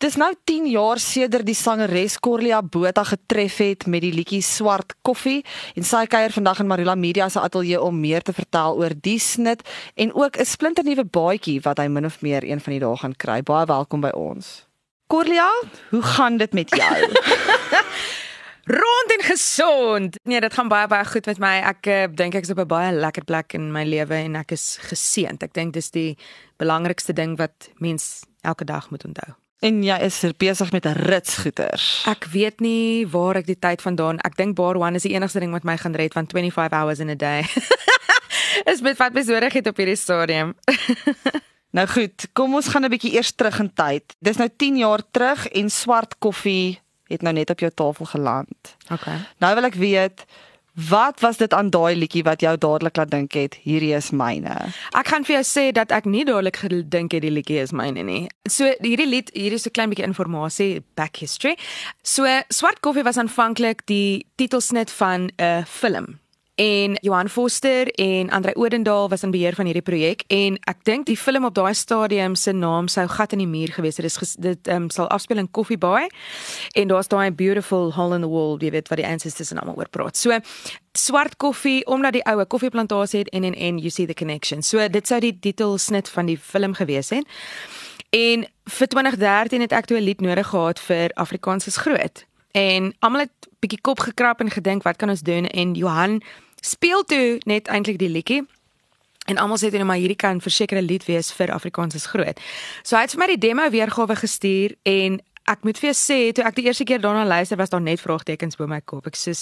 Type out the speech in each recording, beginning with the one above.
Dis nou 10 jaar sedert die sangeres Corlia Botha getref het met die liedjie Swart Koffie en sy kuier vandag in Marula Media se ateljee om meer te vertel oor die snit en ook 'n splinternuwe baadjie wat hy min of meer een van die dae gaan kry. Baie welkom by ons. Corlia, hoe gaan dit met jou? Rond en gesond. Nee, dit gaan baie baie goed met my. Ek uh, dink ek is op 'n baie lekker plek in my lewe en ek is geseënd. Ek dink dis die belangrikste ding wat mens elke dag moet onthou. En jy is er besig met 'n ritsgoeters. Ek weet nie waar ek die tyd vandaan. Ek dink bar one is die enigste ding wat my gaan red van 25 hours in a day. is met wat besorg het op hierdie stadium. nou goed, kom ons gaan 'n bietjie eers terug in tyd. Dis nou 10 jaar terug en swart koffie het nou net op jou tafel geland. Okay. Nou wil ek weet Wat was dit aan daai liedjie wat jou dadelik laat dink het hierdie is myne? Ek kan vir jou sê dat ek nie dadelik gedink het die liedjie is myne nie. So hierdie lied, hier is 'n klein bietjie inligting, back history. So Swart Koffie was aanvanklik die titelsnit van 'n film en Johan Foster en Andre Odendaal was in beheer van hierdie projek en ek dink die film op daai stadium se naam sou gat in die muur gewees het. Dit is dit um, sal afspeel in Coffee Bay en daar's daai beautiful hole in the wall, jy weet wat die ancestors en almal oor praat. So swart koffie omdat die oue koffieplantasie het en en en you see the connection. So dit sou die titelsnit van die film gewees het. En vir 2013 het ek toe 'n lied nodig gehad vir Afrikaans is groot. En almal het bietjie kop gekrap en gedink wat kan ons doen en Johan speel toe net eintlik die liedjie. En almal sê dit nou maar hierdie kan versekerde lied wees vir Afrikaans is groot. So hy het vir my die demo weergawe gestuur en ek moet vir jou sê toe ek die eerste keer daarna luister was daar net vraagtekens bo my kop. Ek sê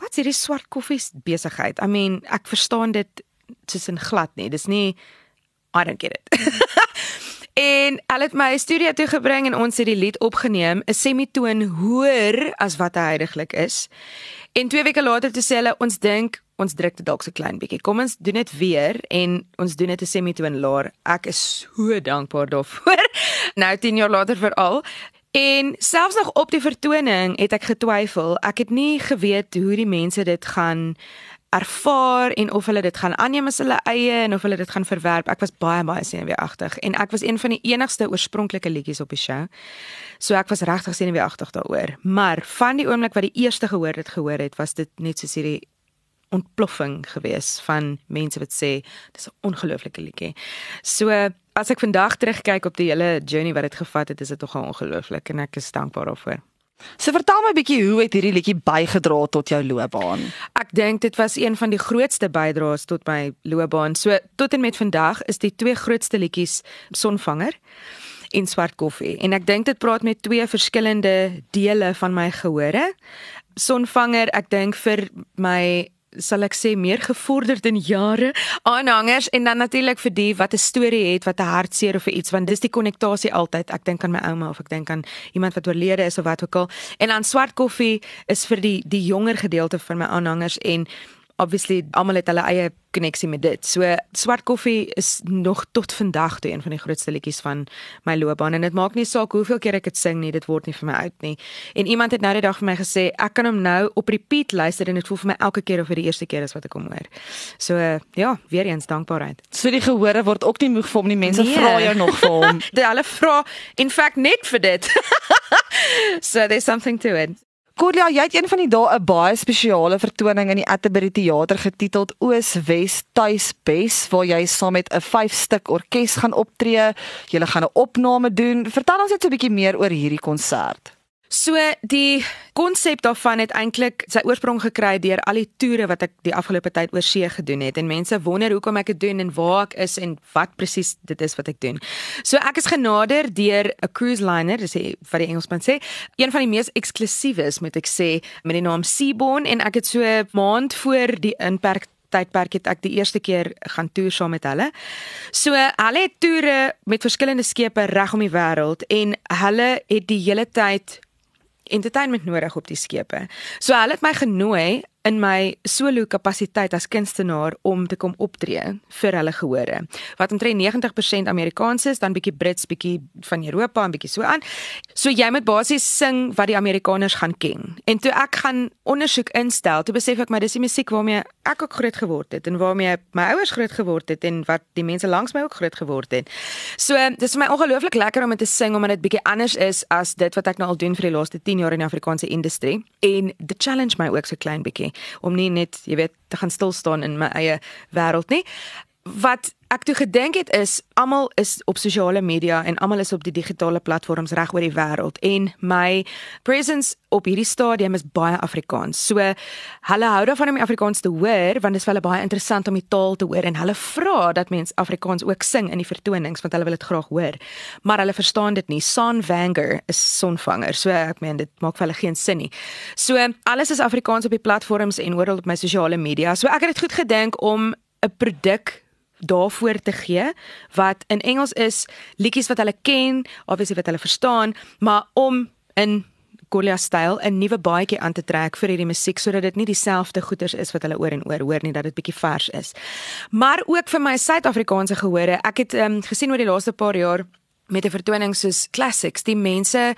wat's hierdie swart koffie besigheid? I mean, ek verstaan dit tussen glad nie. Dis nie I don't get it. en hulle het my studio toe gebring en ons het die lied opgeneem, 'n semitoon hoër as wat hy heidaglik is. En 2 weke later toe sê hulle ons dink ons druk dit dalk so klein bietjie. Kom ons doen dit weer en ons doen dit 'n semitoon laer. Ek is so dankbaar daarvoor. nou 10 jaar later veral. En selfs nog op die vertoning het ek getwyfel. Ek het nie geweet hoe die mense dit gaan ervaar en of hulle dit gaan aanneem as hulle eie en of hulle dit gaan verwerp. Ek was baie baie senuweeagtig en ek was een van die enigste oorspronklike liedjies op die show. So ek was regtig senuweeagtig daaroor. Maar van die oomblik wat die eerste gehoor het gehoor het, was dit net soos hierdie ontploffing gewees van mense wat sê dis 'n ongelooflike liedjie. So as ek vandag terugkyk op die hele journey wat dit gevat het, is dit tog ongelooflik en ek is dankbaar daarvoor. So vertel my 'n bietjie hoe het hierdie liedjie bygedra tot jou loopbaan? Ek dink dit was een van die grootste bydraes tot my loopbaan. So tot en met vandag is die twee grootste liedjies Sonvanger en Swart Koffie. En ek dink dit praat met twee verskillende dele van my gehore. Sonvanger, ek dink vir my sal ek sê meer gevorderd in jare aanhangers en dan natuurlik vir die wat 'n storie het wat 'n hartseer of iets want dis die konnektasie altyd. Ek dink aan my ouma of ek dink aan iemand wat oorlede is of wat ook al. En dan swart koffie is vir die die jonger gedeelte van my aanhangers en obviously almal het hulle eie koneksie met dit. So swart koffie is nog tot vandag toe een van die grootste liedjies van my loopbaan en dit maak nie saak hoeveel keer ek dit sing nie, dit word nie vir my oud nie. En iemand het nou die dag vir my gesê ek kan hom nou op repeat luister en dit voel vir my elke keer of vir die eerste keer is wat ek hom hoor. So ja, weer eens dankbaarheid. So die gehore word ook nie moeg vir hom nie. Mense nee. vra jou nog vir hom. Hulle vra in fact net vir dit. so there's something to it. Corlia, jy het een van die dae 'n baie spesiale vertoning in die Atterbury Theater getiteld Oos Wes Tuis Bes waar jy saam met 'n 5 stuk orkes gaan optree. Jy gaan 'n opname doen. Vertel ons net so 'n bietjie meer oor hierdie konsert. So die konsep daarvan het eintlik sy oorsprong gekry deur al die toere wat ek die afgelope tyd oor see gedoen het en mense wonder hoekom ek dit doen en waar ek is en wat presies dit is wat ek doen. So ek is genader deur 'n cruise liner, dis wat die Engelsman sê, een van die mees eksklusiewes moet ek sê met die naam Seaborn en ek het so 'n maand voor die inperk tydperk het ek die eerste keer gaan toer saam met hulle. So hulle het toere met verskillende skepe reg om die wêreld en hulle het die hele tyd entertainment nodig op die skepe. So hulle het my genooi in my solo kapasiteit as kunstenaar om te kom optree vir hulle gehore. Wat omtrent 90% Amerikaans is, dan bietjie Brits, bietjie van Europa en bietjie so aan. So jy moet basies sing wat die Amerikaners gaan ken. En toe ek gaan ondersoek instel, toe besef ek my dis die musiek waarmee ek ook groot geword het en waarmee my ouers groot geword het en wat die mense langs my ook groot geword het. So dis vir my ongelooflik lekker om dit te sing omdat dit bietjie anders is as dit wat ek nou al doen vir die laaste 10 jaar in die Afrikaanse industrie. En the challenge my ook so klein bietjie om nie net, jy weet, te gaan stil staan in my eie wêreld nie. Wat ek toe gedink het is almal is op sosiale media en almal is op die digitale platforms reg oor die wêreld en my presence op hierdie stadium is baie Afrikaans. So hulle hou daarvan om Afrikaans te hoor want dit is vir hulle baie interessant om die taal te hoor en hulle vra dat mense Afrikaans ook sing in die vertonings want hulle wil dit graag hoor. Maar hulle verstaan dit nie. San Vanger is sonvanger. So ek meen dit maak vir hulle geen sin nie. So alles is Afrikaans op die platforms en oral op my sosiale media. So ek het dit goed gedink om 'n produk daarvoor te gee wat in Engels is liedjies wat hulle ken, obviously wat hulle verstaan, maar om in Golia styl 'n nuwe baadjie aan te trek vir hierdie musiek sodat dit nie dieselfde goeters is wat hulle oor en oor hoor nie, dat dit bietjie vars is. Maar ook vir my Suid-Afrikaanse gehore, ek het um, gesien oor die laaste paar jaar met 'n vertoning soos classics, die mense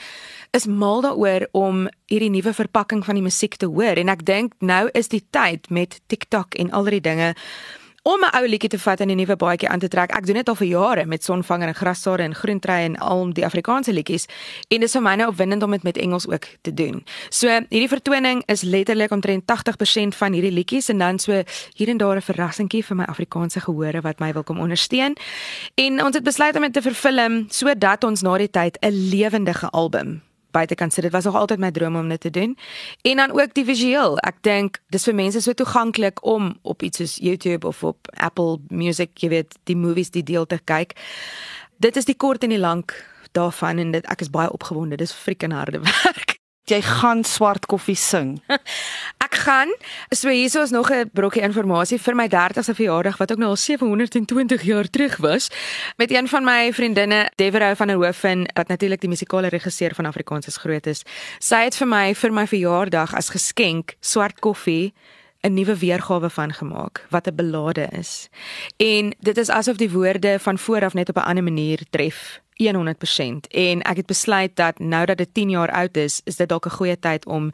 is mal daaroor om hierdie nuwe verpakking van die musiek te hoor en ek dink nou is die tyd met TikTok en al die dinge om 'n ou liedjie te vat en 'n nuwe baadjie aan te trek. Ek doen dit al vir jare met sonvanger en grassare en groentrei en al die Afrikaanse liedjies en dit is vir my nou opwindend om dit met Engels ook te doen. So hierdie vertoning is letterlik omtrent 80% van hierdie liedjies en dan so hier en daar 'n verrassingkie vir my Afrikaanse gehore wat my wil kom ondersteun. En ons het besluit om dit te vervilm sodat ons na die tyd 'n lewendige album buite kan sit. Dit was nog altyd my droom om dit te doen. En dan ook die visueel. Ek dink dis vir mense so toeganklik om op iets soos YouTube of op Apple Music, jy weet, die movies die deel te kyk. Dit is die kort en die lank daarvan en dit ek is baie opgewonde. Dis freaking harde werk jy gaan swart koffie sing. gaan. So hierso is nog 'n brokkie inligting vir my 30ste verjaardag wat ook nou al 720 jaar terug was met een van my vriendinne, Deverou van der Hoofen, wat natuurlik die musikale regisseur van Afrikaans is groot is. Sy het vir my vir my verjaardag as geskenk swart koffie 'n nuwe weergawe van gemaak wat 'n belade is. En dit is asof die woorde van vooraf net op 'n ander manier tref 100% en ek het besluit dat nou dat dit 10 jaar oud is, is dit dalk 'n goeie tyd om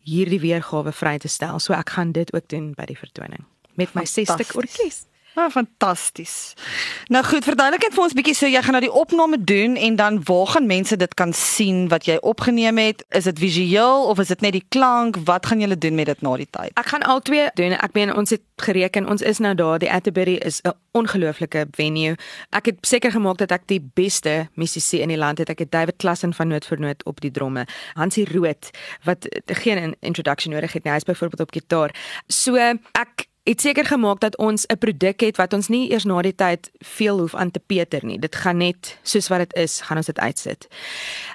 hierdie weergawe vry te stel. So ek gaan dit ook doen by die vertoning met my 60 orkes. Ah, fantasties. Nou goed, verduidelik net vir ons bietjie so jy gaan nou die opname doen en dan waar gaan mense dit kan sien wat jy opgeneem het? Is dit visueel of is dit net die klank? Wat gaan julle doen met dit na die tyd? Ek gaan al twee doen. Ek meen ons het gereken, ons is nou daar. Die Atterbury is 'n ongelooflike venue. Ek het seker gemaak dat ek die beste musisië in die land het. Ek het David Klassen van Noot vir Noot op die dromme. Hansie Rood wat geen introduction nodig het nie. Hy's byvoorbeeld op gitaar. So ek het seker gemaak dat ons 'n produk het wat ons nie eers na die tyd veel hoef aan te peter nie. Dit gaan net soos wat dit is, gaan ons dit uitsit.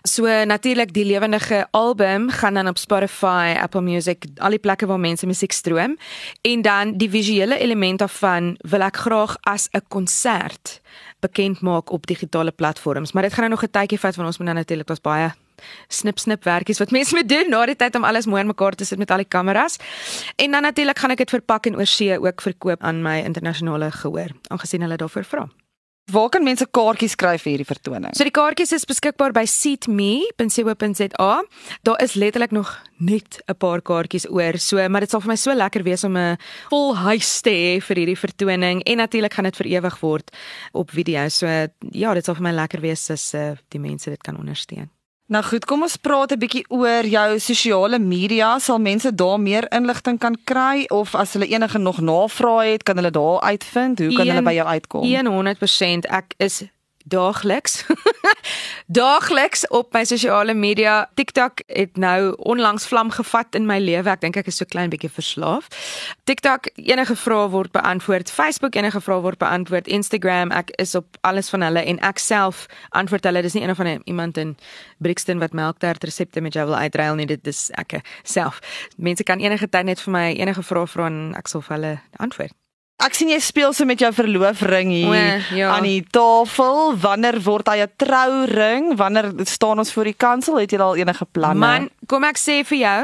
So natuurlik die lewendige album gaan dan op Spotify, Apple Music, al die plekke waar mense musiek stroom en dan die visuele element daarvan wil ek graag as 'n konsert bekend maak op digitale platforms, maar dit gaan nou nog 'n tydjie vat want ons moet nou natuurlik was baie snip snip werkies wat mense moet doen na die tyd om alles mooi in mekaar te sit met al die kameras. En dan natuurlik gaan ek dit verpak en oorsee ook verkoop aan my internasionale gehoor, aangesien hulle daarvoor vra. Waar kan mense kaartjies kry vir hierdie vertoning? So die kaartjies is beskikbaar by seatme.co.za. Daar is letterlik nog net 'n paar kaartjies oor. So, maar dit sal vir my so lekker wees om 'n vol huis te hê vir hierdie vertoning en natuurlik gaan dit vir ewig word op video. So ja, dit sal vir my lekker wees as uh, die mense dit kan ondersteun. Nou goed, kom ons praat 'n bietjie oor jou sosiale media. Sal mense daar meer inligting kan kry of as hulle enige nog navrae het, kan hulle daar uitvind? Hoe kan een, hulle by jou uitkom? 100%. Ek is daagliks daagliks op my sosiale media. TikTok het nou onlangs vlam gevat in my lewe. Ek dink ek is so klein bietjie verslaaf. TikTok enige vrae word beantwoord. Facebook enige vrae word beantwoord. Instagram ek is op alles van hulle en ek self antwoord hulle. Dis nie een van iemand in Brixton wat melktert resepte met jou wil uitruil nie. Dit is ek self. Mense kan enige tyd net vir my enige vrae vra en ek sal vir hulle antwoord. Ek sien jy speel so met jou verloofring hier o, ja. aan die tafel. Wanneer word hy 'n trouring? Wanneer staan ons voor die kansel? Het jy al enige planne? Man, kom ek sê vir jou.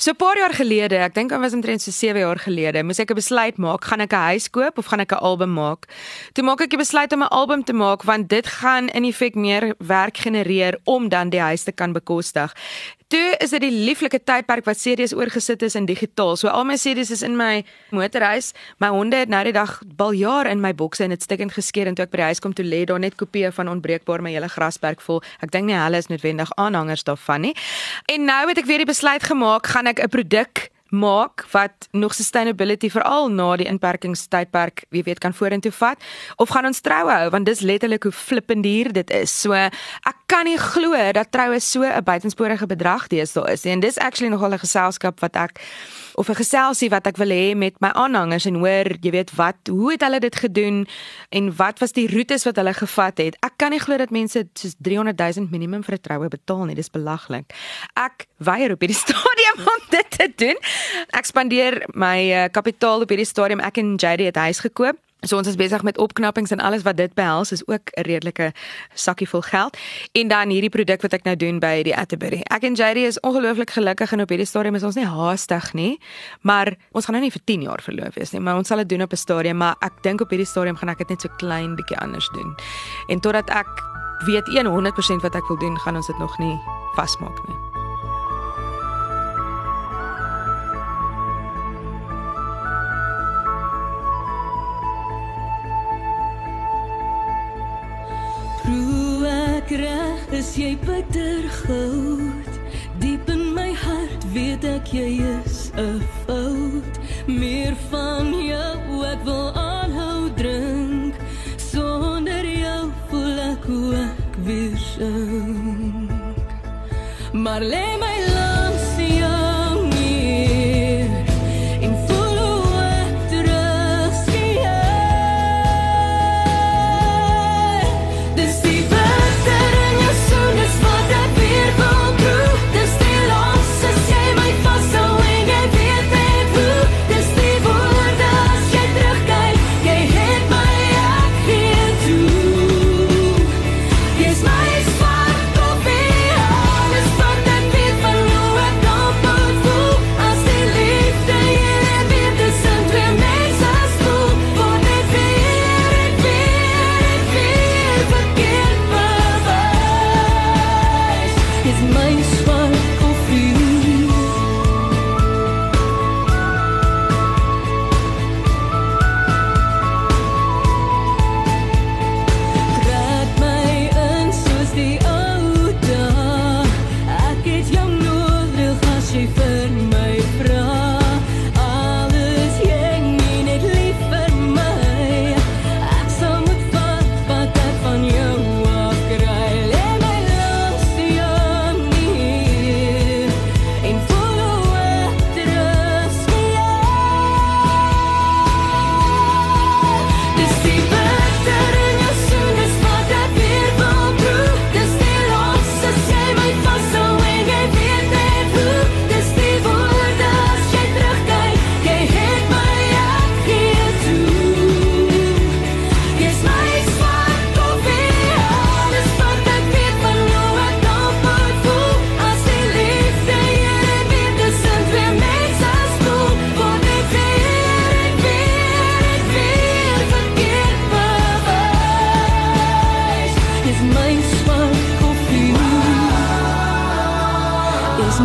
So 'n paar jaar gelede, ek dink dit was omtrent so 7 jaar gelede, moes ek 'n besluit maak, gaan ek 'n huis koop of gaan ek 'n album maak? Toe maak ek die besluit om 'n album te maak want dit gaan in effek meer werk genereer om dan die huis te kan bekostig. Toe is dit die lieflike tydperk wat CD's oorgesit is in digitaal. So al my CD's is in my motorhuis. My honde het nou die dag baljaar in my bokse en dit stikkend geskeer en toe ek by die huis kom toe lê daar net kopieë van onbreekbaar my hele grasperk vol. Ek dink nie hulle is noodwendig aanhangers daarvan nie. En nou het ek weer die besluit gemaak, gaan ek 'n produk maak wat nog sustainability veral na die inperkingstydperk wie weet kan vorentoe vat of gaan ons troue hou want dis letterlik hoe flippend hier dit is. So ek kan nie glo dat troue so 'n buitensporige bedrag deesdae is nie. En dis actually nogal 'n geselskap wat ek of 'n geselsie wat ek wil hê met my aanhangers en hoor, jy weet wat, hoe het hulle dit gedoen en wat was die roetes wat hulle gevat het. Ek kan nie glo dat mense soos 300 000 minimum vir 'n troue betaal nie. Dis belaglik. Ek weier op hierdie stadium om dit te doen. Ek spandeer my uh, kapitaal op hierdie stadium. Ek en JD het huis gekoop. So ons is besig met opknappings en alles wat dit behels is ook 'n redelike sakkie vol geld. En dan hierdie produk wat ek nou doen by die Atterbury. Ek en JD is ongelooflik gelukkig en op hierdie stadium is ons nie haastig nie, maar ons gaan nou nie vir 10 jaar verloof wees nie, maar ons sal dit doen op 'n stadium, maar ek dink op hierdie stadium gaan ek dit net so klein bietjie anders doen. En totdat ek weet 100% wat ek wil doen, gaan ons dit nog nie vasmaak nie. Is jy bitter goud. Diep in my hart weet ek jy is 'n fout. Meer van jou ek wil aanhou drink. Sonder jou voel ek hoe ek weer sink. Maar lê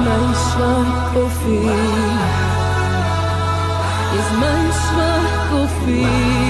my zwart koffie. Is my zwart koffie.